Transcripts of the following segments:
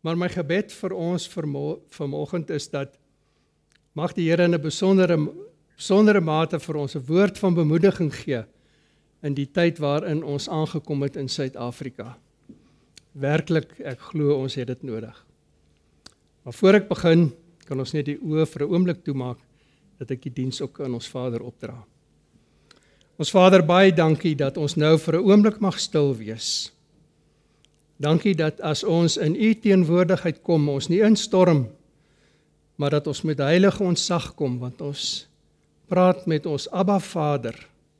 Maar my gebed vir ons vanoggend is dat mag die Here in 'n besondere besondere mate vir ons 'n woord van bemoediging gee in die tyd waarin ons aangekom het in Suid-Afrika. Werklik, ek glo ons het dit nodig. Maar voor ek begin, kan ons net die oë vir 'n oomblik toemaak dat ek die diens ook aan ons Vader opdra. Ons Vader, baie dankie dat ons nou vir 'n oomblik mag stil wees. Dankie dat as ons in U teenwoordigheid kom, ons nie instorm maar dat ons met heilige ontsag kom want ons praat met ons Abba Vader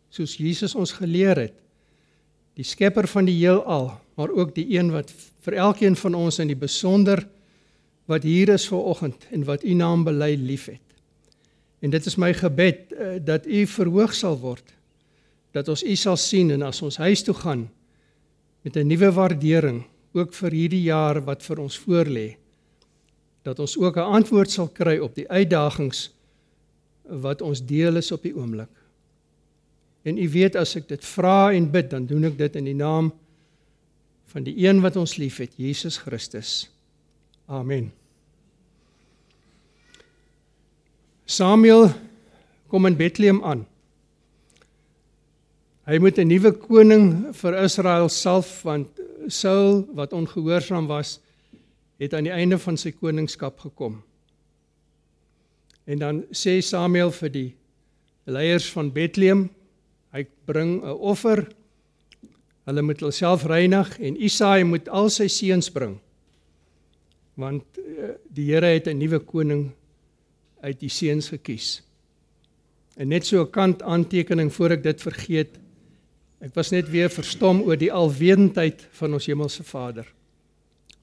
soos Jesus ons geleer het die skepper van die heelal maar ook die een wat vir elkeen van ons in die besonder wat hier is ver oggend en wat u naam bely liefhet. En dit is my gebed uh, dat u verhoog sal word dat ons u sal sien en as ons huis toe gaan met 'n nuwe waardering ook vir hierdie jaar wat vir ons voorlê dat ons ook 'n antwoord sal kry op die uitdagings wat ons deel is op die oomblik. En u weet as ek dit vra en bid, dan doen ek dit in die naam van die een wat ons liefhet, Jesus Christus. Amen. Samuel kom in Bethlehem aan. Hy moet 'n nuwe koning vir Israel self want Saul wat ongehoorsaam was, het aan die einde van sy koningskap gekom. En dan sê Samuel vir die leiers van Bethlehem, hy bring 'n offer. Hulle moet hulself reinig en Isaai moet al sy seuns bring. Want eh, die Here het 'n nuwe koning uit die seuns gekies. En net so 'n kant aantekening voor ek dit vergeet. Ek was net weer verstom oor die alwetendheid van ons hemelse Vader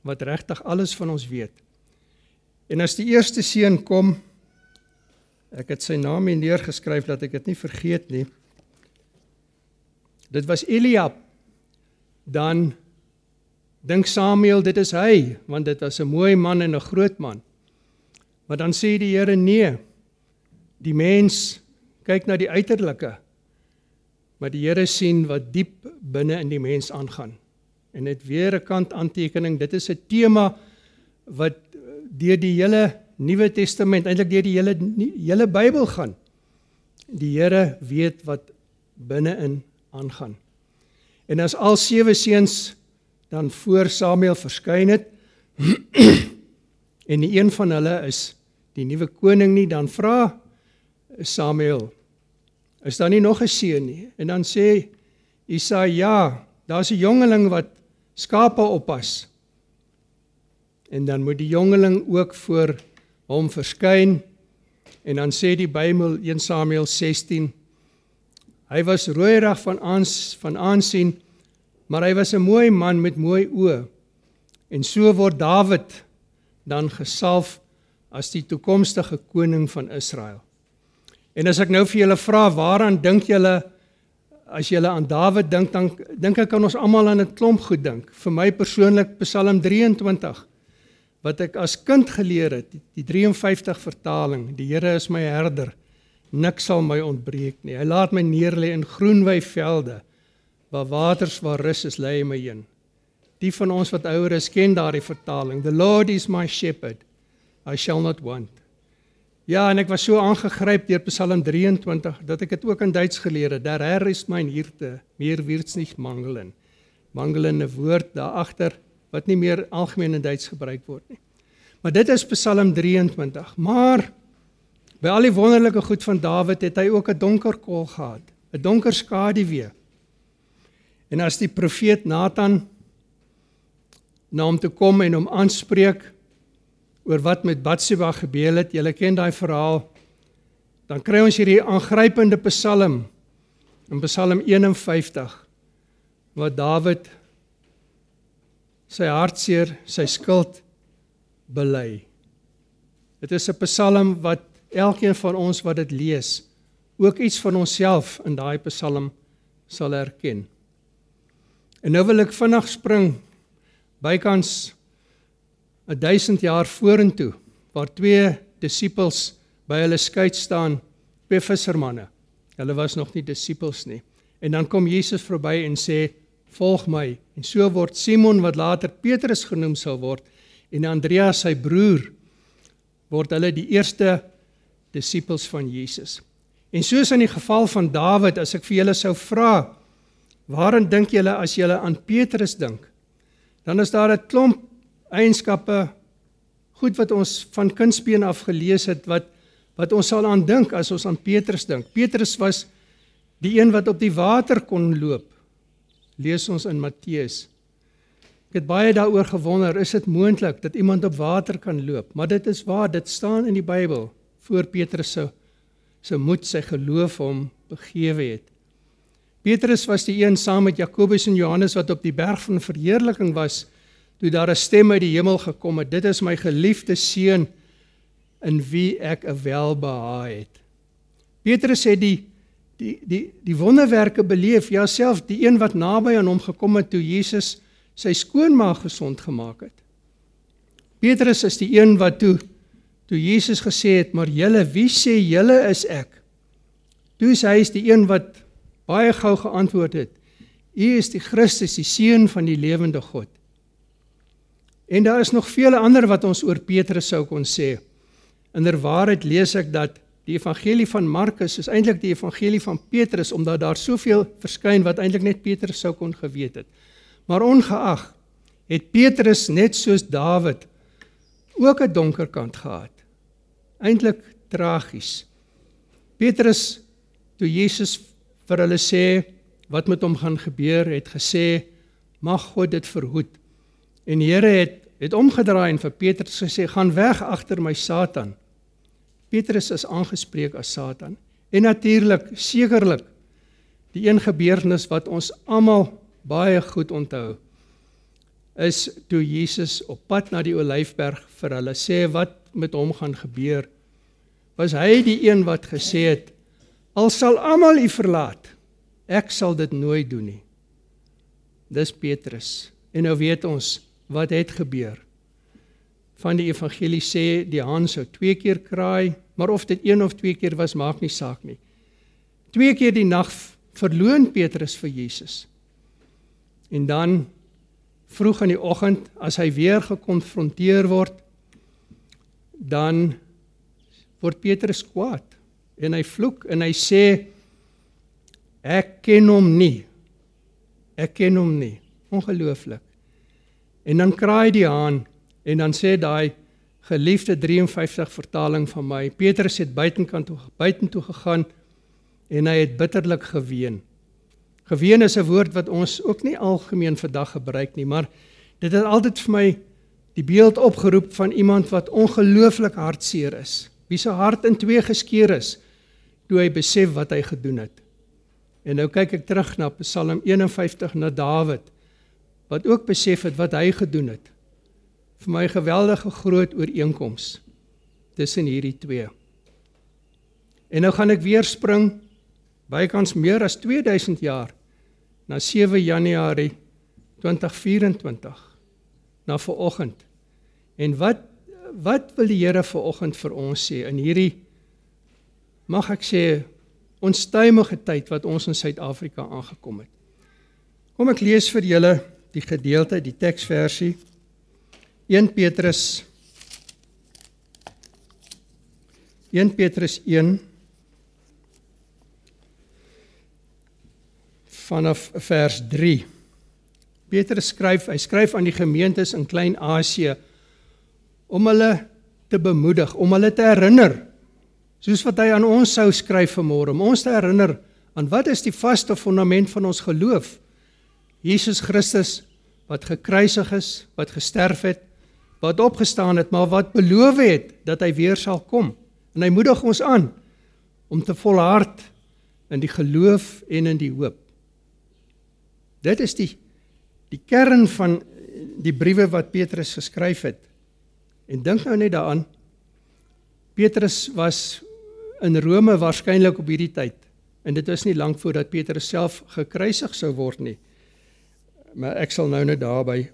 wat regtig alles van ons weet. En as die eerste seun kom, ek het sy naam hier neergeskryf dat ek dit nie vergeet nie. Dit was Eliab. Dan dink Samuel dit is hy, want dit was 'n mooi man en 'n groot man. Maar dan sê die Here nee. Die mens kyk na die uiterlike maar die Here sien wat diep binne in die mens aangaan. En net weer 'n kant aantekening, dit is 'n tema wat deur die hele Nuwe Testament, eintlik deur die hele hele Bybel gaan. Die Here weet wat binne-in aangaan. En as al sewe seuns dan voor Samuel verskyn het en die een van hulle is die nuwe koning nie, dan vra Samuel is daar nie nog 'n seun nie. En dan sê Isaia, ja, daar's 'n jongeling wat skape oppas. En dan moet die jongeling ook voor hom verskyn. En dan sê die Bybel 1 Samuel 16 Hy was rooierig van aans van aansien, maar hy was 'n mooi man met mooi oë. En so word Dawid dan gesalf as die toekomstige koning van Israel. En as ek nou vir julle vra, waaraan dink julle as julle aan Dawid dink, dan dink ek kan ons almal aan 'n klomp goed dink. Vir my persoonlik Psalm 23 wat ek as kind geleer het, die 53 vertaling. Die Here is my herder. Niks sal my ontbreek nie. Hy laat my neerlê in groenwy velde waar waters waar rus is, lê my heen. Die van ons wat ouer is, ken daardie vertaling. The Lord is my shepherd. I shall not want. Ja, en ek was so aangegryp deur Psalm 23 dat ek dit ook in Duits geleer het. Der Herr is mein Hirte, mir wird's nicht mangeln. 'n woord daar agter wat nie meer algemeen in Duits gebruik word nie. Maar dit is Psalm 23. Maar by al die wonderlike goed van Dawid het hy ook 'n donker kol gehad, 'n donker skaduwee. En as die profeet Nathan na hom toe kom en hom aanspreek oor wat met Batsheba gebeur het. Julle ken daai verhaal. Dan kry ons hierdie aangrypende Psalm in Psalm 51 waar Dawid sy hartseer, sy skuld bely. Dit is 'n Psalm wat elkeen van ons wat dit lees, ook iets van onsself in daai Psalm sal herken. En nou wil ek vinnig spring bykans 1000 jaar vorentoe waar twee disippels by hulle skei staan, twee vissermanne. Hulle was nog nie disippels nie. En dan kom Jesus verby en sê: "Volg my." En so word Simon wat later Petrus genoem sou word en Andreas sy broer word hulle die eerste disippels van Jesus. En soos in die geval van Dawid, as ek vir julle sou vra, waarin dink julle as julle aan Petrus dink? Dan is daar 'n klomp eienskappe goed wat ons van kindsbeen af gelees het wat wat ons sal aan dink as ons aan Petrus dink. Petrus was die een wat op die water kon loop. Lees ons in Matteus. Ek het baie daaroor gewonder, is dit moontlik dat iemand op water kan loop? Maar dit is waar, dit staan in die Bybel voor Petrus se se moed sy geloof hom begewe het. Petrus was die een saam met Jakobus en Johannes wat op die berg van verheerliking was toe daar 'n stem uit die hemel gekom het. Dit is my geliefde seun in wie ek 'n welbehae het. Petrus het die die die die wonderwerke beleef, ja self die een wat naby aan hom gekom het toe Jesus sy skoonma gesond gemaak het. Petrus is die een wat toe toe Jesus gesê het, "Maar julle, wie sê julle is ek?" Toe sê hy is die een wat baie gou geantwoord het, "U is die Christus, die seun van die lewende God." En daar is nog vele ander wat ons oor Petrus sou kon sê. Inderwaarheid lees ek dat die evangelie van Markus is eintlik die evangelie van Petrus omdat daar soveel verskyn wat eintlik net Petrus sou kon geweet het. Maar ongeag het Petrus net soos Dawid ook 'n donker kant gehad. Eintlik tragies. Petrus toe Jesus vir hulle sê wat met hom gaan gebeur, het gesê mag God dit verhoed. En die Here het het omgedraai en vir Petrus gesê gaan weg agter my Satan. Petrus is aangespreek as Satan. En natuurlik, sekerlik die een gebeurtenis wat ons almal baie goed onthou is toe Jesus op pad na die Olyfberg vir hulle sê wat met hom gaan gebeur was hy die een wat gesê het al sal almal u verlaat ek sal dit nooit doen nie dis Petrus en nou weet ons wat het gebeur van die evangelie sê die haan sou twee keer kraai maar of dit een of twee keer was maak nie saak nie twee keer die nag verloon Petrus vir Jesus En dan vroeg in die oggend as hy weer gekonfronteer word, dan word Petrus kwaad en hy vloek en hy sê ek ken hom nie. Ek ken hom nie. Ongelooflik. En dan kraai die haan en dan sê daai geliefde 53 vertaling van my Petrus het buitenkant toe buitentoe gegaan en hy het bitterlik geween. Geween is 'n woord wat ons ook nie algemeen vandag gebruik nie, maar dit het altyd vir my die beeld opgeroep van iemand wat ongelooflik hartseer is. Wie se hart in twee geskeur is toe hy besef wat hy gedoen het. En nou kyk ek terug na Psalm 51 na Dawid wat ook besef het wat hy gedoen het. Vir my geweldige groot ooreenkoms tussen hierdie twee. En nou gaan ek weer spring bykans meer as 2000 jaar na 7 Januarie 2024 na vanoggend. En wat wat wil die Here vanoggend vir ons sê in hierdie mag ek sê onstuimige tyd wat ons in Suid-Afrika aangekom het. Kom ek lees vir julle die gedeelte, die teksversie 1 Petrus 1 Petrus 1 vanaf vers 3. Petrus skryf, hy skryf aan die gemeentes in Klein-Asië om hulle te bemoedig, om hulle te herinner soos wat hy aan ons sou skryf vanmôre, om ons te herinner aan wat is die vaste fondament van ons geloof? Jesus Christus wat gekruisig is, wat gesterf het, wat opgestaan het, maar wat beloof het dat hy weer sal kom. En hy moedig ons aan om te volhard in die geloof en in die hoop. Dit is die die kern van die briewe wat Petrus geskryf het. En dink nou net daaraan. Petrus was in Rome waarskynlik op hierdie tyd en dit was nie lank voordat Petrus self gekruisig sou word nie. Maar ek sal nou net daarby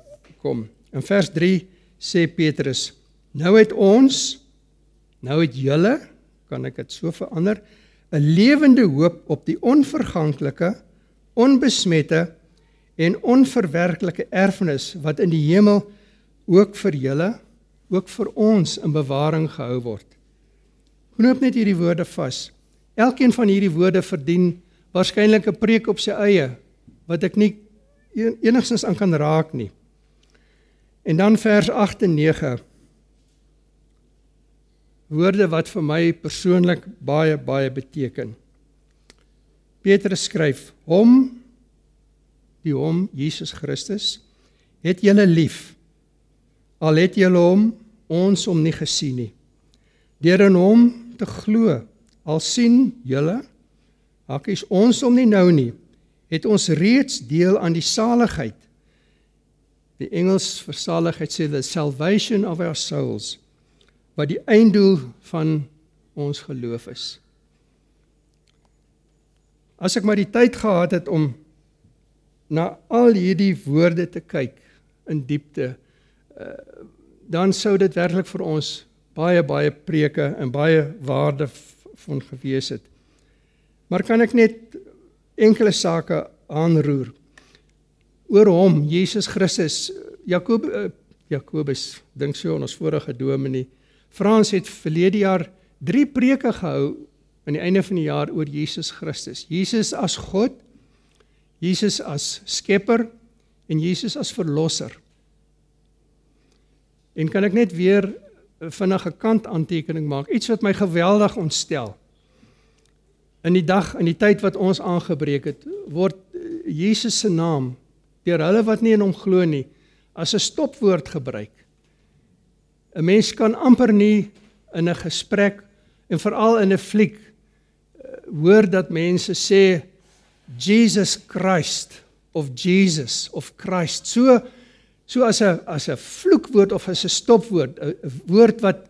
kom. In vers 3 sê Petrus: "Nou het ons, nou het julle, kan ek dit so verander, 'n lewende hoop op die onverganklike, onbesmette en onverwerklike erfenis wat in die hemel ook vir julle, ook vir ons in bewaring gehou word. Knoop net hierdie woorde vas. Elkeen van hierdie woorde verdien waarskynlik 'n preek op sy eie wat ek nie enigstens aan kan raak nie. En dan vers 8 en 9. Woorde wat vir my persoonlik baie baie beteken. Petrus skryf: "Hom die hom Jesus Christus het julle lief. Al het julle hom ons hom nie gesien nie. Deur in hom te glo, al sien julle, hakkies ons hom nie nou nie, het ons reeds deel aan die saligheid. Die Engels vir saligheid sê the salvation of our souls wat die einddoel van ons geloof is. As ek maar die tyd gehad het om na al hierdie woorde te kyk in diepte, uh, dan sou dit werklik vir ons baie baie preke en baie waarde van gewees het. Maar kan ek net enkele sake aanroer oor hom Jesus Christus Jakob uh, Jakobus dink so ons vorige dominee Frans het verlede jaar 3 preke gehou aan die einde van die jaar oor Jesus Christus. Jesus as God, Jesus as skepper en Jesus as verlosser. En kan ek net weer vinnige kant aantekening maak, iets wat my geweldig ontstel. In die dag in die tyd wat ons aangebreek het, word Jesus se naam deur hulle wat nie in hom glo nie as 'n stopwoord gebruik. 'n Mens kan amper nie in 'n gesprek en veral in 'n fliek eh, hoor dat mense sê Jesus Christ of Jesus of Christ. So so as 'n as 'n vloekwoord of as 'n stopwoord, 'n woord wat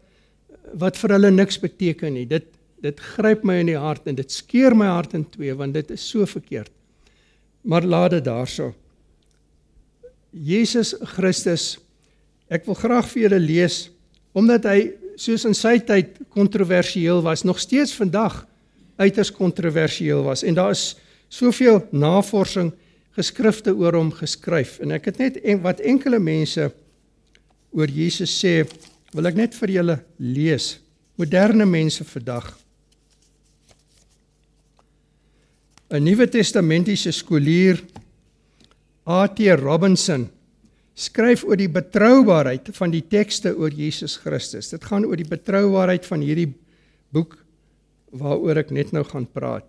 wat vir hulle niks beteken nie. Dit dit gryp my in die hart en dit skeur my hart in twee want dit is so verkeerd. Maar laat dit daarso. Jesus Christus ek wil graag vir julle lees omdat hy soos in sy tyd kontroversieel was, nog steeds vandag uiters kontroversieel was en daar is soveel navorsing geskrifte oor hom geskryf en ek het net en, wat enkele mense oor Jesus sê, wil ek net vir julle lees. Moderne mense vandag 'n Nuwe Testamentiese skoolier A.T. Robinson skryf oor die betroubaarheid van die tekste oor Jesus Christus. Dit gaan oor die betroubaarheid van hierdie boek waaroor ek net nou gaan praat.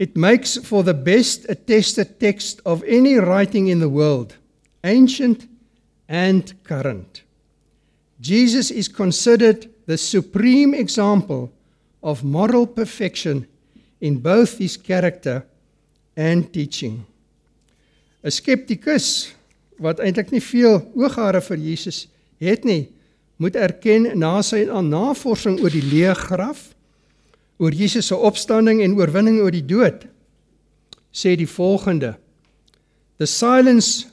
It makes for the best attested text of any writing in the world, ancient and current. Jesus is considered the supreme example of moral perfection in both his character and teaching. 'n Skeptikus wat eintlik nie veel ooghare vir Jesus het nie, moet erken na sy navorsing oor die leë graf, oor Jesus se opstanding en oorwinning oor die dood, sê die volgende: The silence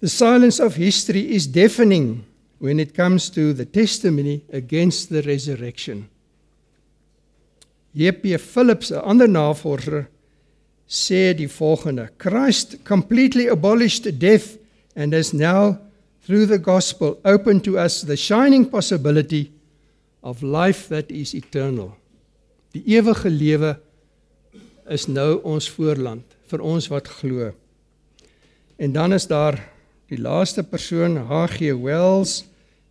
the silence of history is deafening when it comes to the testimony against the resurrection. J.P. Phillips, 'n ander navorser, sê die volgende: Christ completely abolished death and has now through the gospel opened to us the shining possibility of life that is eternal. Die ewige lewe is nou ons voorland vir ons wat glo. En dan is daar die laaste persoon H.G. Wells,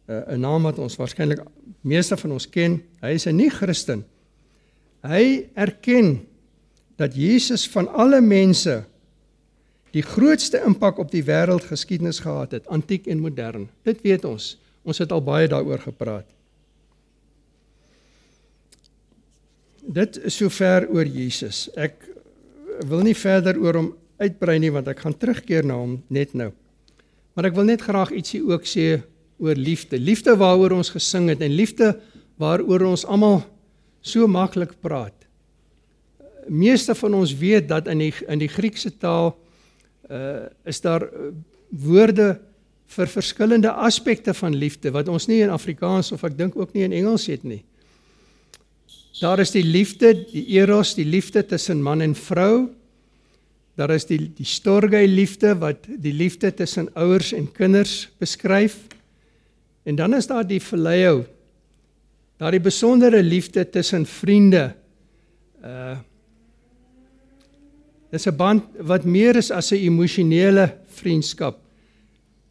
'n naam wat ons waarskynlik meeste van ons ken. Hy is 'n nie-Christen. Hy erken dat Jesus van alle mense die grootste impak op die wêreldgeskiedenis gehad het, antiek en modern. Dit weet ons. Ons het al baie daaroor gepraat. Dit is sover oor Jesus. Ek wil nie verder oor hom uitbrei nie want ek gaan terugkeer na hom net nou. Maar ek wil net graag ietsie ook sê oor liefde. Liefde waaroor ons gesing het en liefde waaroor ons almal so maklik praat meeste van ons weet dat in die in die Griekse taal uh is daar uh, woorde vir verskillende aspekte van liefde wat ons nie in Afrikaans of ek dink ook nie in Engels het nie. Daar is die liefde, die eros, die liefde tussen man en vrou. Daar is die die storge liefde wat die liefde tussen ouers en kinders beskryf. En dan is daar die verleihou. Daardie besondere liefde tussen vriende. Uh Dis 'n band wat meer is as 'n emosionele vriendskap.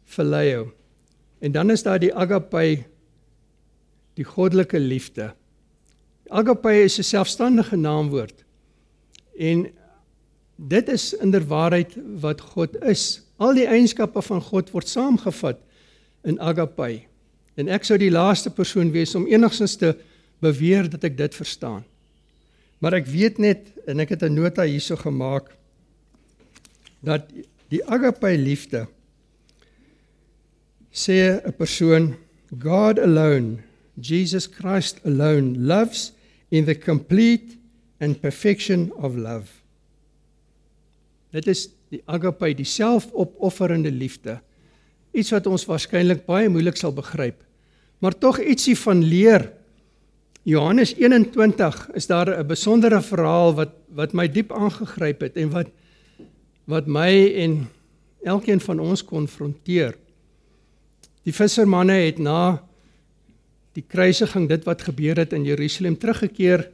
Verleihou. En dan is daar die agape die goddelike liefde. Agape is 'n selfstandige naamwoord. En dit is inderwaarheid wat God is. Al die eienskappe van God word saamgevat in agape. En ek sou die laaste persoon wees om enigstens te beweer dat ek dit verstaan. Maar ek weet net en ek het 'n nota hierso gemaak dat die agape liefde sê 'n persoon God alone Jesus Christ alone loves in the complete and perfection of love. Dit is die agape, die selfopofferende liefde. Iets wat ons waarskynlik baie moeilik sal begryp. Maar tog ietsie van leer. Johannes 21 is daar 'n besondere verhaal wat wat my diep aangegryp het en wat wat my en elkeen van ons konfronteer. Die vissermanne het na die kruisiging, dit wat gebeur het in Jerusalem teruggekeer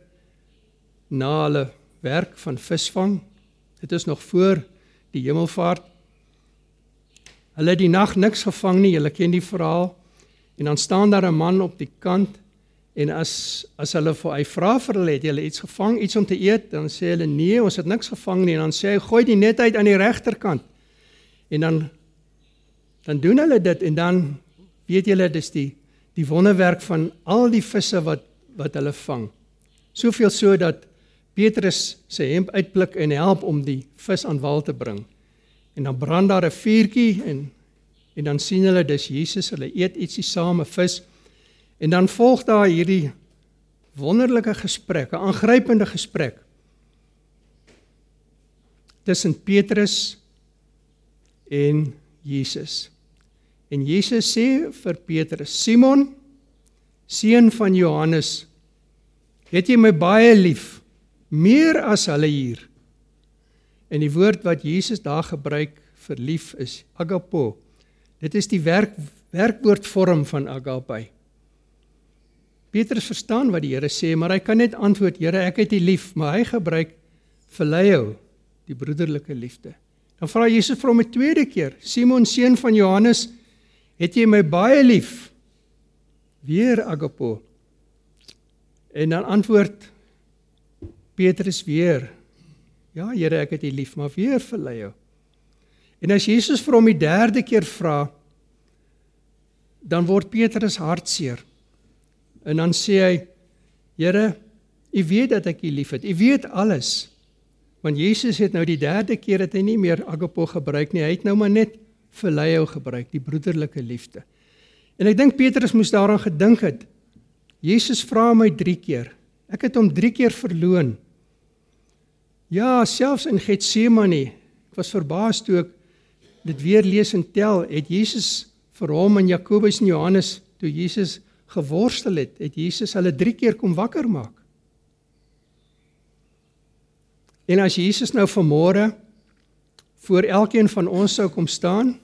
na hulle werk van visvang. Dit is nog voor die hemelvaart. Hulle het die nag niks gevang nie, julle ken die verhaal. En dan staan daar 'n man op die kant en as as hulle vir hy vra vir hulle het julle iets gevang, iets om te eet, dan sê hulle nee, ons het niks gevang nie en dan sê hy gooi die net uit aan die regterkant. En dan dan doen hulle dit en dan weet julle dis die die wonderwerk van al die visse wat wat hulle vang. Soveel so dat Petrus sy hemp uitblik en help om die vis aan wal te bring. En dan brand daar 'n vuurtjie en en dan sien hulle dis Jesus, hulle eet ietsie saam, 'n vis. En dan volg daar hierdie wonderlike gesprek, 'n aangrypende gesprek tussen Petrus en Jesus. En Jesus sê vir Petrus: "Simon, seun van Johannes, het jy my baie lief, meer as hulle hier?" En die woord wat Jesus daar gebruik vir lief is agapo. Dit is die werk werkwoordvorm van agape. Petrus verstaan wat die Here sê, maar hy kan net antwoord: "Here, ek het U lief," maar hy gebruik phileo, die broederlike liefde. Dan vra Jesus vir hom 'n tweede keer: "Simon, seun van Johannes, Het jy my baie lief? Weer agapo. En dan antwoord Petrus weer: Ja, Here, ek het U lief, maar weer jou. En as Jesus vir hom die derde keer vra, dan word Petrus hartseer. En dan sê hy: Here, U weet dat ek U liefhet. U weet alles. Want Jesus het nou die derde keer het hy nie meer agapo gebruik nie. Hy het nou maar net verleihou gebruik, die broederlike liefde. En ek dink Petrus moes daaraan gedink het. Jesus vra my 3 keer. Ek het hom 3 keer verloon. Ja, selfs in Getsemane. Ek was verbaas toe ek dit weer lees en tel, het Jesus vir hom en Jakobus en Johannes toe Jesus geworstel het, het Jesus hulle 3 keer kom wakker maak. En as Jesus nou vanmôre voor elkeen van ons sou kom staan.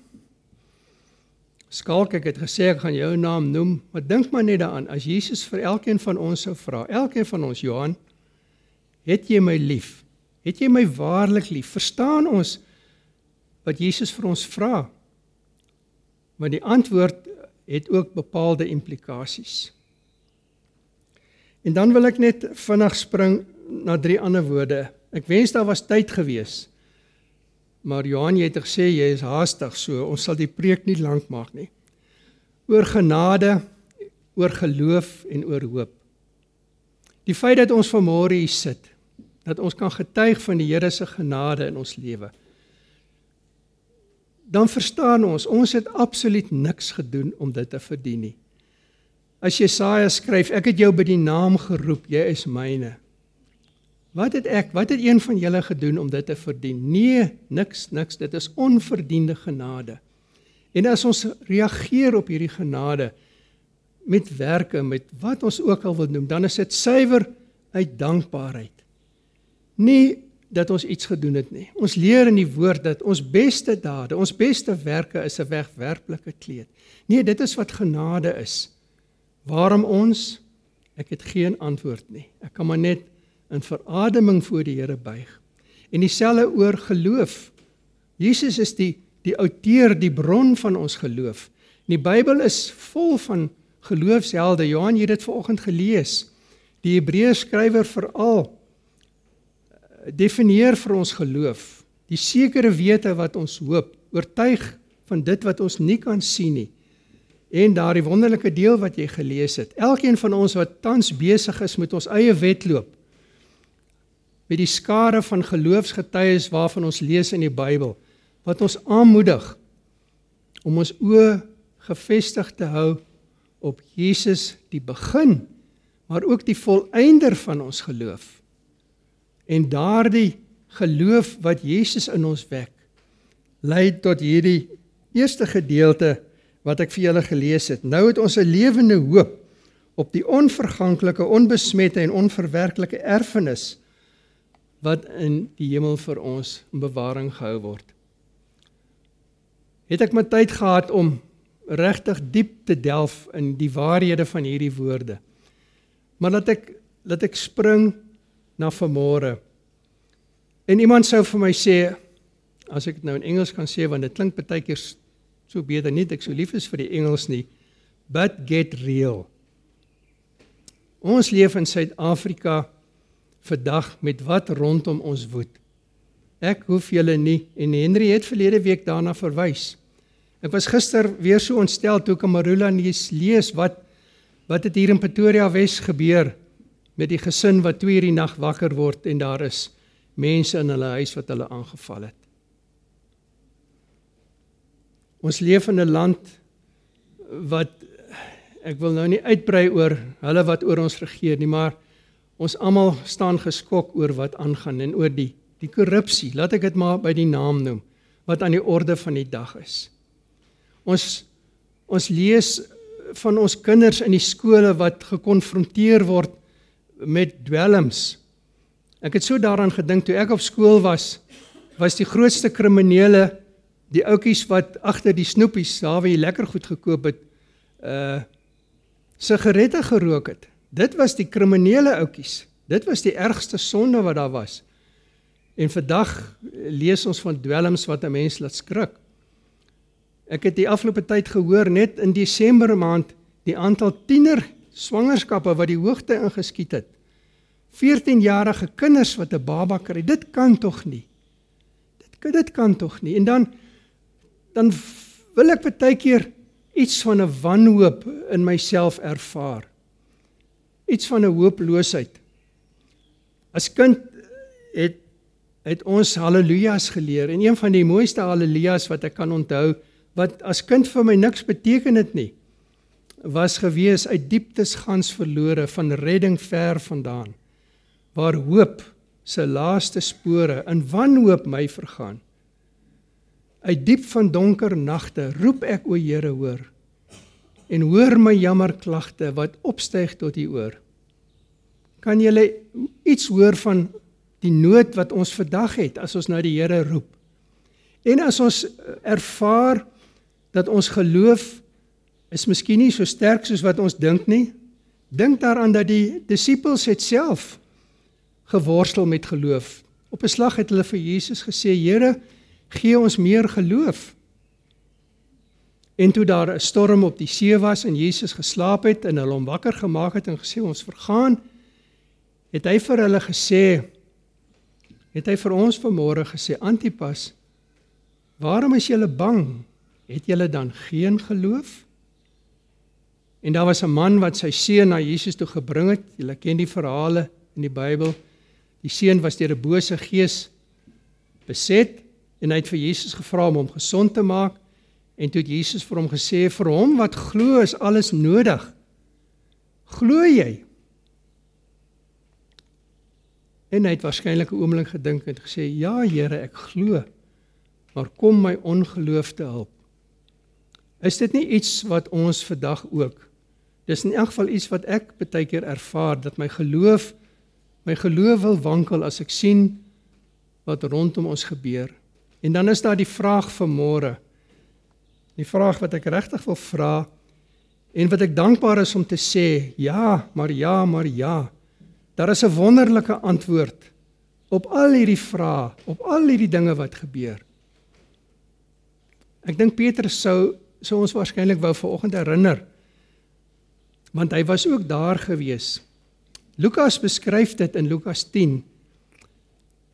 Skalk ek het gesê ek gaan jou naam noem, maar dink maar net daaraan as Jesus vir elkeen van ons sou vra, elkeen van ons Johan, het jy my lief? Het jy my waarlik lief? Verstaan ons wat Jesus vir ons vra? Maar die antwoord het ook bepaalde implikasies. En dan wil ek net vinnig spring na drie ander woorde. Ek wens daar was tyd geweest Maar Johan, jy het gesê jy is haastig, so ons sal die preek nie lank maak nie. Oor genade, oor geloof en oor hoop. Die feit dat ons vanmôre hier sit, dat ons kan getuig van die Here se genade in ons lewe. Dan verstaan ons, ons het absoluut niks gedoen om dit te verdien nie. As Jesaja skryf, ek het jou by die naam geroep, jy is myne. Wat het ek, wat het een van julle gedoen om dit te verdien? Nee, niks, niks. Dit is onverdiende genade. En as ons reageer op hierdie genade met werke, met wat ons ook al wil noem, dan is dit suiwer uit dankbaarheid. Nie dat ons iets gedoen het nie. Ons leer in die woord dat ons beste dade, ons beste werke is 'n wegwerplike kleed. Nee, dit is wat genade is. Waarom ons? Ek het geen antwoord nie. Ek kan maar net in verademing voor die Here buig. En dieselfde oor geloof. Jesus is die die outeur, die bron van ons geloof. En die Bybel is vol van geloofshelde. Johan, jy het dit vanoggend gelees. Die Hebreërs skrywer veral definieer vir ons geloof die sekere wete wat ons hoop, oortuig van dit wat ons nie kan sien nie. En daardie wonderlike deel wat jy gelees het. Elkeen van ons wat tans besig is met ons eie wedloop met die skare van geloofsgetuies waarvan ons lees in die Bybel wat ons aanmoedig om ons oë gefestig te hou op Jesus die begin maar ook die volëinder van ons geloof. En daardie geloof wat Jesus in ons wek, lei tot hierdie eerste gedeelte wat ek vir julle gelees het. Nou het ons 'n lewende hoop op die onverganklike, onbesmette en onverwerklike erfenis wat in die hemel vir ons in bewaring gehou word. Het ek my tyd gehad om regtig diep te delf in die waarhede van hierdie woorde? Maar laat ek laat ek spring na vanmôre. En iemand sou vir my sê as ek dit nou in Engels kan sê want dit klink baie keer so beter nie ek so lief is vir die Engels nie. But get real. Ons leef in Suid-Afrika vandag met wat rondom ons woed. Ek hoef julle nie en Henry het verlede week daarna verwys. Ek was gister weer so ontstel toe Kamarula nuus lees wat Wat het hier in Pretoria Wes gebeur met die gesin wat 2 uur die nag wakker word en daar is mense in hulle huis wat hulle aangeval het? Ons leef in 'n land wat ek wil nou nie uitbrei oor hulle wat oor ons regeer nie, maar ons almal staan geskok oor wat aangaan en oor die die korrupsie, laat ek dit maar by die naam noem, wat aan die orde van die dag is. Ons ons lees van ons kinders in die skole wat gekonfronteer word met dwelms. Ek het so daaraan gedink toe ek op skool was, was die grootste kriminele die ouetjies wat agter die snoepies, daar waar jy lekker goed gekoop het, uh sigarette gerook het. Dit was die kriminele ouetjies. Dit was die ergste sonde wat daar was. En vandag lees ons van dwelms wat 'n mens laat skrik. Ek het die afgelope tyd gehoor net in Desember maand die aantal tiener swangerskappe wat die hoogte ingeskiet het. 14-jarige kinders wat 'n baba kry. Dit kan tog nie. Dit dit kan tog nie. En dan dan wil ek baie keer iets van 'n wanhoop in myself ervaar. Iets van 'n hooploosheid. As kind het het ons haleluja's geleer en een van die mooiste haleluja's wat ek kan onthou wat as kind vir my niks beteken het nie was gewees uit dieptes gans verlore van redding ver vandaan waar hoop se laaste spore in wanhoop my vergaan. Uit diep van donker nagte roep ek o Here hoor en hoor my jammer klagte wat opstyg tot u oor. Kan jy iets hoor van die nood wat ons vandag het as ons na die Here roep? En as ons ervaar dat ons geloof is miskien nie so sterk soos wat ons dink nie. Dink daaraan dat die disippels het self geworstel met geloof. Op 'n slag het hulle vir Jesus gesê: "Here, gee ons meer geloof." En toe daar 'n storm op die see was en Jesus geslaap het en hulle hom wakker gemaak het en gesê ons vergaan, het hy vir hulle gesê het hy vir ons vanmôre gesê Antipas, waarom is julle bang? het julle dan geen geloof? En daar was 'n man wat sy seun na Jesus toe gebring het. Julle ken die verhale in die Bybel. Die seun was deur 'n bose gees beset en hy het vir Jesus gevra om hom gesond te maak. En toe het Jesus vir hom gesê vir hom wat glo is alles nodig. Glo jy? En hy het waarskynlik 'n oomblik gedink en gesê: "Ja, Here, ek glo. Maar kom my ongeloof te help." Is dit nie iets wat ons vandag ook Dis in elk geval iets wat ek baie keer ervaar dat my geloof my geloof wil wankel as ek sien wat rondom ons gebeur. En dan is daar die vraag vir môre. Die vraag wat ek regtig wil vra en wat ek dankbaar is om te sê, ja, maar ja, maar ja. Daar is 'n wonderlike antwoord op al hierdie vrae, op al hierdie dinge wat gebeur. Ek dink Petrus sou sou ons waarskynlik wou vanoggend herinner want hy was ook daar gewees. Lukas beskryf dit in Lukas 10.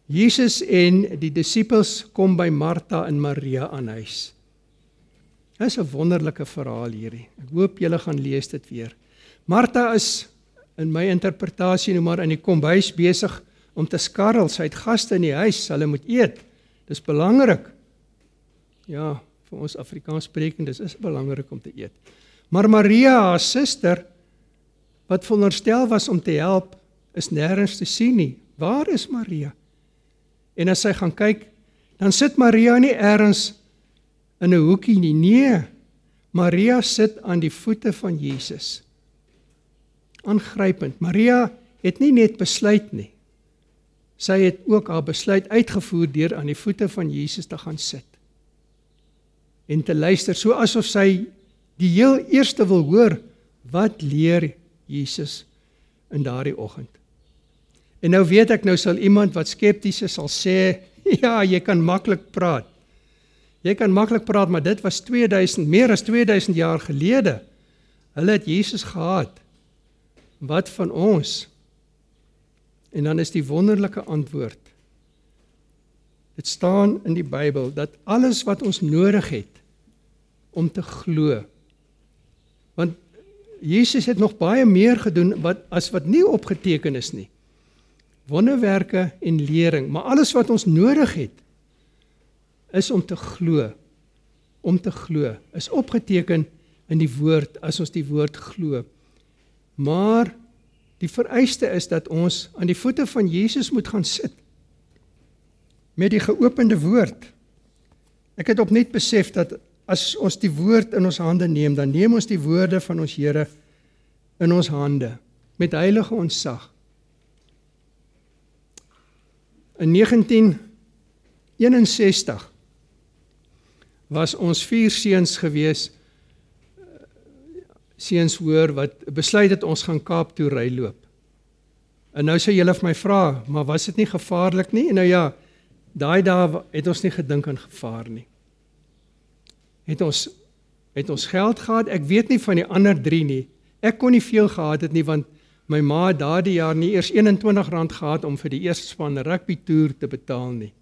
Jesus en die disippels kom by Martha en Maria aan huis. Dit is 'n wonderlike verhaal hierdie. Ek hoop julle gaan lees dit weer. Martha is in my interpretasie nou maar in die kombuis besig om te skarrel. Sy het gaste in die huis, hulle moet eet. Dis belangrik. Ja, vir ons Afrikaans sprekendes is dit belangrik om te eet. Maar Maria, haar suster, wat veronderstel was om te help, is nêrens te sien nie. Waar is Maria? En as sy gaan kyk, dan sit Maria nie eers in 'n hoekie nie. Nee. Maria sit aan die voete van Jesus. Aangrypend. Maria het nie net besluit nie. Sy het ook haar besluit uitgevoer deur aan die voete van Jesus te gaan sit. En te luister so asof sy die heel eerste wil hoor wat leer Jesus in daardie oggend. En nou weet ek nou sal iemand wat skepties is sal sê, ja, jy kan maklik praat. Jy kan maklik praat, maar dit was 2000, meer as 2000 jaar gelede. Hulle het Jesus gehad. Wat van ons? En dan is die wonderlike antwoord. Dit staan in die Bybel dat alles wat ons nodig het om te glo. Jesus het nog baie meer gedoen wat as wat nie opgeteken is nie. Wonderwerke en lering, maar alles wat ons nodig het is om te glo. Om te glo is opgeteken in die woord as ons die woord glo. Maar die vereiste is dat ons aan die voete van Jesus moet gaan sit met die geopende woord. Ek het opnuut besef dat as ons die woord in ons hande neem, dan neem ons die woorde van ons Here in ons hande met heilige ontsag. In 1961 was ons vier seuns gewees seuns hoor wat besluit het ons gaan Kaap toe ry loop. En nou sê julle vir my vra, maar was dit nie gevaarlik nie? En nou ja, daai dae het ons nie gedink aan gevaar nie het ons het ons geld gehad. Ek weet nie van die ander 3 nie. Ek kon nie veel gehad het nie want my ma het daardie jaar nie eers R21 gehad om vir die eerste span rugby toer te betaal nie.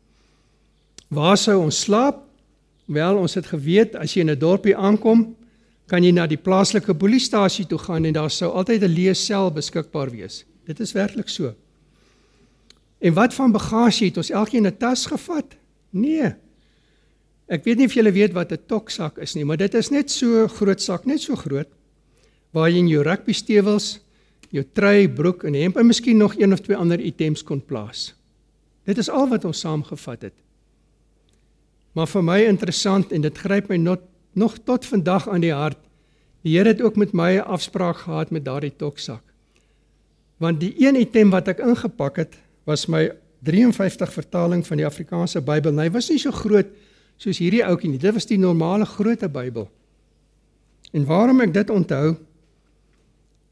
Waar sou ons slaap? Wel, ons het geweet as jy in 'n dorpie aankom, kan jy na die plaaslike polisiestasie toe gaan en daar sou altyd 'n leë sel beskikbaar wees. Dit is werklik so. En wat van bagasie het ons elkeen 'n tas gevat? Nee, Ek weet nie of julle weet wat 'n toksak is nie, maar dit is net so groot sak, net so groot waar jy in jou rugby stewels, jou trui, broek en hemp en miskien nog een of twee ander items kon plaas. Dit is al wat ons saamgevat het. Maar vir my interessant en dit gryp my not, nog tot vandag aan die hart. Die Here het ook met my 'n afspraak gehad met daardie toksak. Want die een item wat ek ingepak het, was my 53 vertaling van die Afrikaanse Bybel. Hy was nie so groot nie soos hierdie ouetjie nie. Dit was die normale grootte Bybel. En waarom ek dit onthou?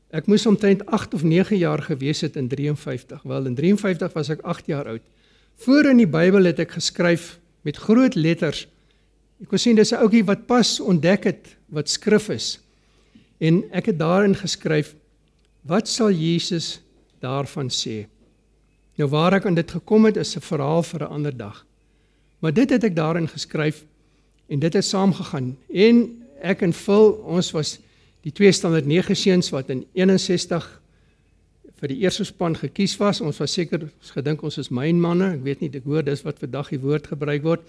Ek moes omtrent 8 of 9 jaar gewees het in 53. Wel in 53 was ek 8 jaar oud. Voor in die Bybel het ek geskryf met groot letters. Ek kon sien dis 'n ouetjie wat pas ontdek het wat skrif is. En ek het daarin geskryf: Wat sal Jesus daarvan sê? Nou waar ek aan dit gekom het is 'n verhaal vir 'n ander dag. Maar dit het ek daarin geskryf en dit het saamgegaan. En ek en Phil, ons was die twee standaard 9 seuns wat in 61 vir die eerste span gekies was. Ons was seker gedink ons is mynmanne. Ek weet nie ek hoor dis wat vandag die woord gebruik word.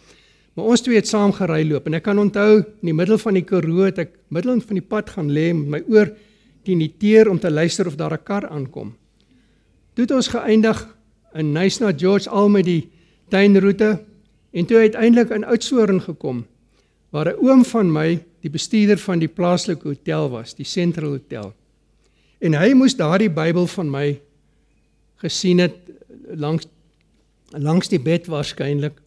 Maar ons twee het saam gery loop en ek kan onthou in die middel van die Karoo het ek middel van die pad gaan lê met my oor teen die teer om te luister of daar 'n kar aankom. Toe het ons geëindig in Nysna George al met die tuinroete En toe uiteindelik in Oudtshoorn gekom waar 'n oom van my die bestuurder van die plaaslike hotel was, die Central Hotel. En hy moes daardie Bybel van my gesien het langs langs die bed waarskynlik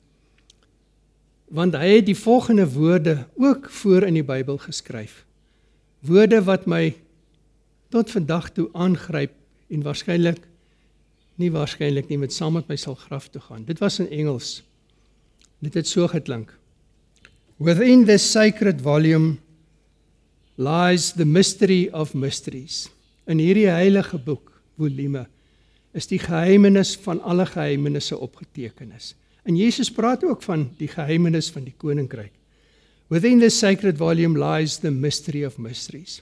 want hy het die volgende woorde ook voor in die Bybel geskryf. Woorde wat my tot vandag toe aangryp en waarskynlik nie waarskynlik nie met saam met my sal graf toe gaan. Dit was in Engels. Dit het so geklink. Within this sacred volume lies the mystery of mysteries. In hierdie heilige boek, volume, is die geheimenis van alle geheimenisse opgetekenis. En Jesus praat ook van die geheimenis van die koninkryk. Within this sacred volume lies the mystery of mysteries.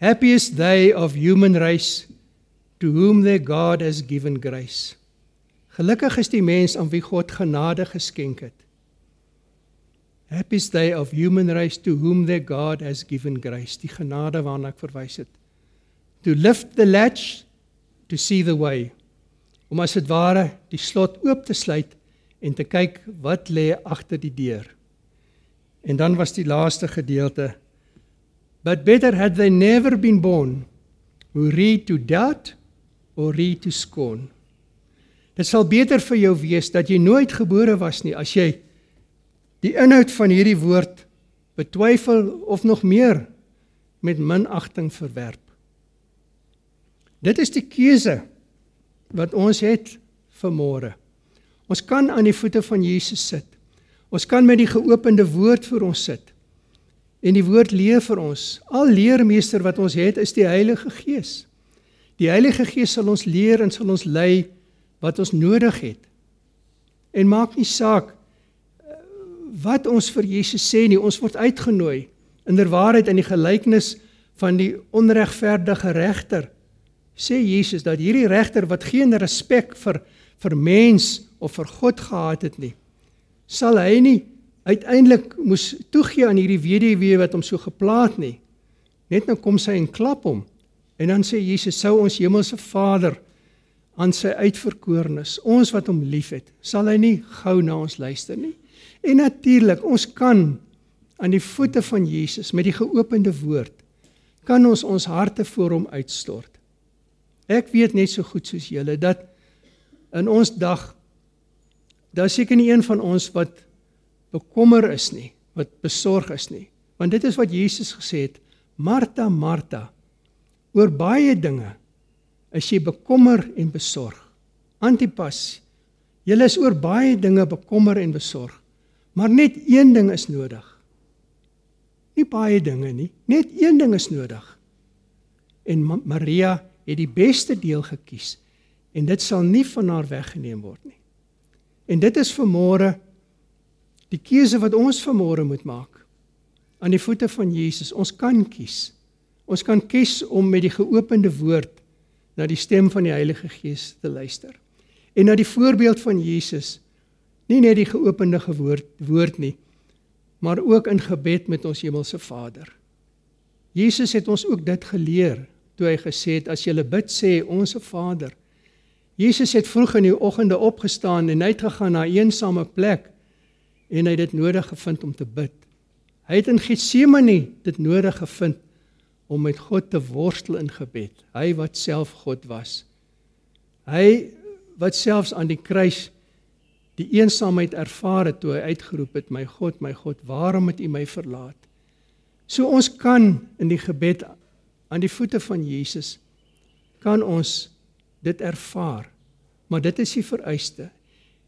Happiest they of human race to whom their God has given grace. Gelukkig is die mens aan wie God genade geskenk het. Happiest they of human race to whom their God has given grace. Die genade waarna ek verwys het. To lift the latch to see the way. Om as dit ware die slot oop te sluit en te kyk wat lê agter die deur. En dan was die laaste gedeelte But better had they never been born who read to doubt or read to scorn. Dit sal beter vir jou wees dat jy nooit gebore was nie as jy die inhoud van hierdie woord betwyfel of nog meer met minagting verwerp. Dit is die keuse wat ons het vir môre. Ons kan aan die voete van Jesus sit. Ons kan met die geopende woord vir ons sit. En die woord leer vir ons. Al leermeester wat ons het is die Heilige Gees. Die Heilige Gees sal ons leer en sal ons lei wat ons nodig het. En maak nie saak eh, wat ons vir Jesus sê nie, ons word uitgenooi in der waarheid in die gelykenis van die onregverdige regter. Sê Jesus dat hierdie regter wat geen respek vir vir mens of vir God gehad het nie, sal hy nie uiteindelik moes toegee aan hierdie weduwee wat hom so geplaat nie. Net nou kom sy en klap hom. En dan sê Jesus sou ons hemelse Vader aan sy uitverkorenes, ons wat hom liefhet, sal hy nie gou na ons luister nie. En natuurlik, ons kan aan die voete van Jesus met die geopende woord kan ons ons harte voor hom uitstort. Ek weet net so goed soos julle dat in ons dag daar seker nie een van ons wat bekommer is nie, wat besorg is nie. Want dit is wat Jesus gesê het, Martha, Martha, oor baie dinge is jy bekommer en besorg. Antipas, jy is oor baie dinge bekommer en besorg, maar net een ding is nodig. Nie baie dinge nie, net een ding is nodig. En Maria het die beste deel gekies en dit sal nie van haar weggeneem word nie. En dit is vir môre die keuse wat ons vir môre moet maak aan die voete van Jesus. Ons kan kies. Ons kan kies om met die geopende woord na die stem van die Heilige Gees te luister. En na die voorbeeld van Jesus, nie net die geopende woord woord nie, maar ook in gebed met ons hemelse Vader. Jesus het ons ook dit geleer toe hy gesê het as jy bid sê onsse Vader Jesus het vroeg in die oggende opgestaan en uitgegaan na 'n eensame plek en hy het dit nodig gevind om te bid. Hy het in Getsemane dit nodig gevind om met God te worstel in gebed. Hy wat self God was. Hy wat selfs aan die kruis die eensaamheid ervaar het toe hy uitgeroep het: "My God, my God, waarom het U my verlaat?" So ons kan in die gebed aan die voete van Jesus kan ons dit ervaar. Maar dit is die vereiste.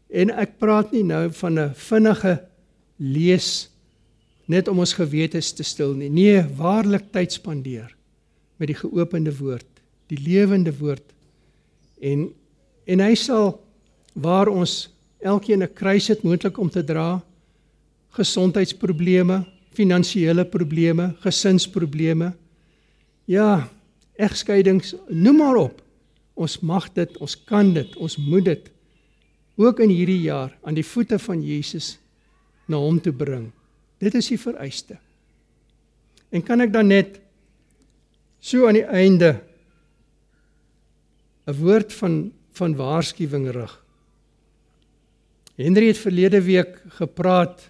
En ek praat nie nou van 'n vinnige lees net om ons gewetes te stil nie. Nee, waarlik tyd spandeer met die geopende woord, die lewende woord. En en hy sal waar ons elkeen 'n kruis het moontlik om te dra, gesondheidsprobleme, finansiële probleme, gesinsprobleme. Ja, egskeidings, noem maar op. Ons mag dit, ons kan dit, ons moet dit ook in hierdie jaar aan die voete van Jesus na hom toe bring. Dit is die vereiste. En kan ek dan net so aan die einde 'n woord van van waarskuwing rig. Henry het verlede week gepraat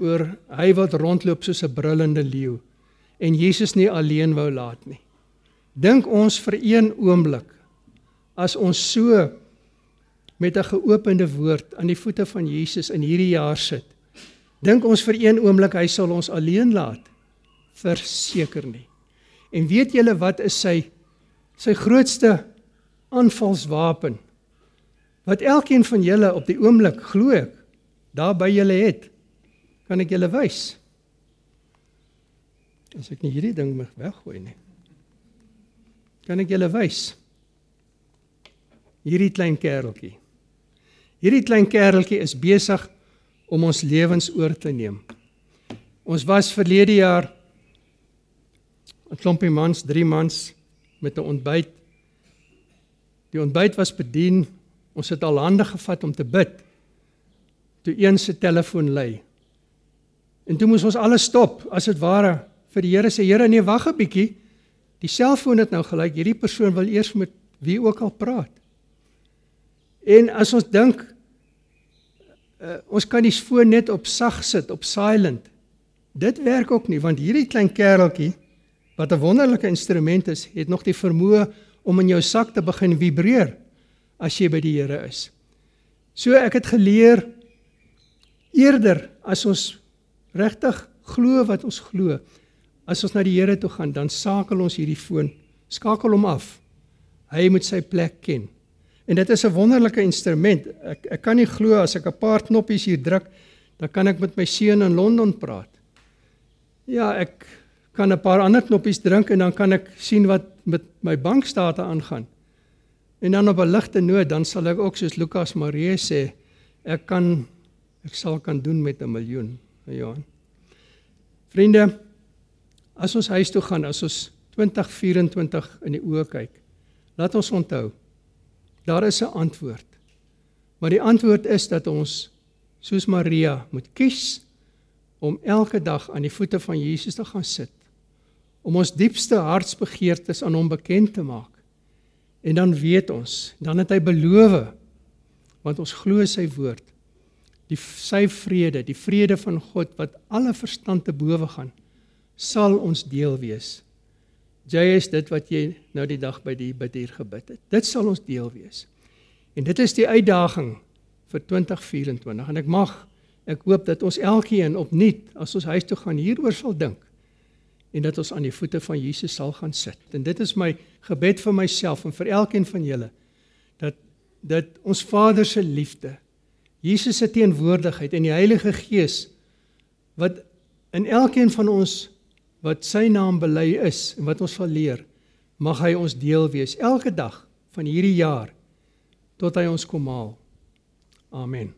oor hy wat rondloop soos 'n brullende leeu en Jesus nie alleen wou laat nie. Dink ons vir een oomblik as ons so met 'n geopende woord aan die voete van Jesus in hierdie jaar sit. Dink ons vir een oomblik hy sal ons alleen laat? Verseker nie. En weet julle wat is sy sy grootste aanvalswapen? Wat elkeen van julle op die oomblik glo ek daar by julle het, kan ek julle wys. As ek nie hierdie ding mag weggooi nie. Kan ek julle wys? Hierdie klein kereltjie. Hierdie klein kereltjie is besig om ons lewens oor te neem. Ons was verlede jaar 'n klompie mans, 3 mans met 'n ontbyt. Die ontbyt was bedien. Ons het al hande gevat om te bid. Toe een se telefoon lui. En toe moes ons alles stop, as dit ware, vir die Here sê, Here, nee, wag 'n bietjie. Die selfoon het nou gelyk, hierdie persoon wil eers met wie ook al praat. En as ons dink uh, ons kan die foon net op sag sit, op silent. Dit werk ook nie want hierdie klein kereltjie wat 'n wonderlike instrument is, het nog die vermoë om in jou sak te begin vibreer as jy by die Here is. So ek het geleer eerder as ons regtig glo wat ons glo, as ons na die Here toe gaan, dan sakel ons hierdie foon, skakel hom af. Hy moet sy plek ken. En dit is 'n wonderlike instrument. Ek ek kan nie glo as ek 'n paar knoppies hier druk, dan kan ek met my seun in Londen praat. Ja, ek kan 'n paar ander knoppies druk en dan kan ek sien wat met my bankstate aangaan. En dan op 'n ligte noot, dan sal ek ook soos Lukas Marie sê, ek kan ek sal kan doen met 'n miljoen. Ja. Vriende, as ons huis toe gaan, as ons 2024 in die oë kyk, laat ons onthou Daar is 'n antwoord. Maar die antwoord is dat ons soos Maria moet kies om elke dag aan die voete van Jesus te gaan sit. Om ons diepste hartsbegeertes aan hom bekend te maak. En dan weet ons, dan het hy beloof want ons glo sy woord. Die sy vrede, die vrede van God wat alle verstand te bowe gaan, sal ons deel wees. Jy is dit wat jy nou die dag by die bid hier gebid het. Dit sal ons deel wees. En dit is die uitdaging vir 2024 en ek mag ek hoop dat ons elkeen opnuut as ons huis toe gaan hieroor sal dink en dat ons aan die voete van Jesus sal gaan sit. En dit is my gebed vir myself en vir elkeen van julle dat dat ons Vader se liefde, Jesus se teenwoordigheid en die Heilige Gees wat in elkeen van ons wat sy naam bely is en wat ons sal leer, mag hy ons deel wees elke dag van hierdie jaar tot hy ons kom haal. Amen.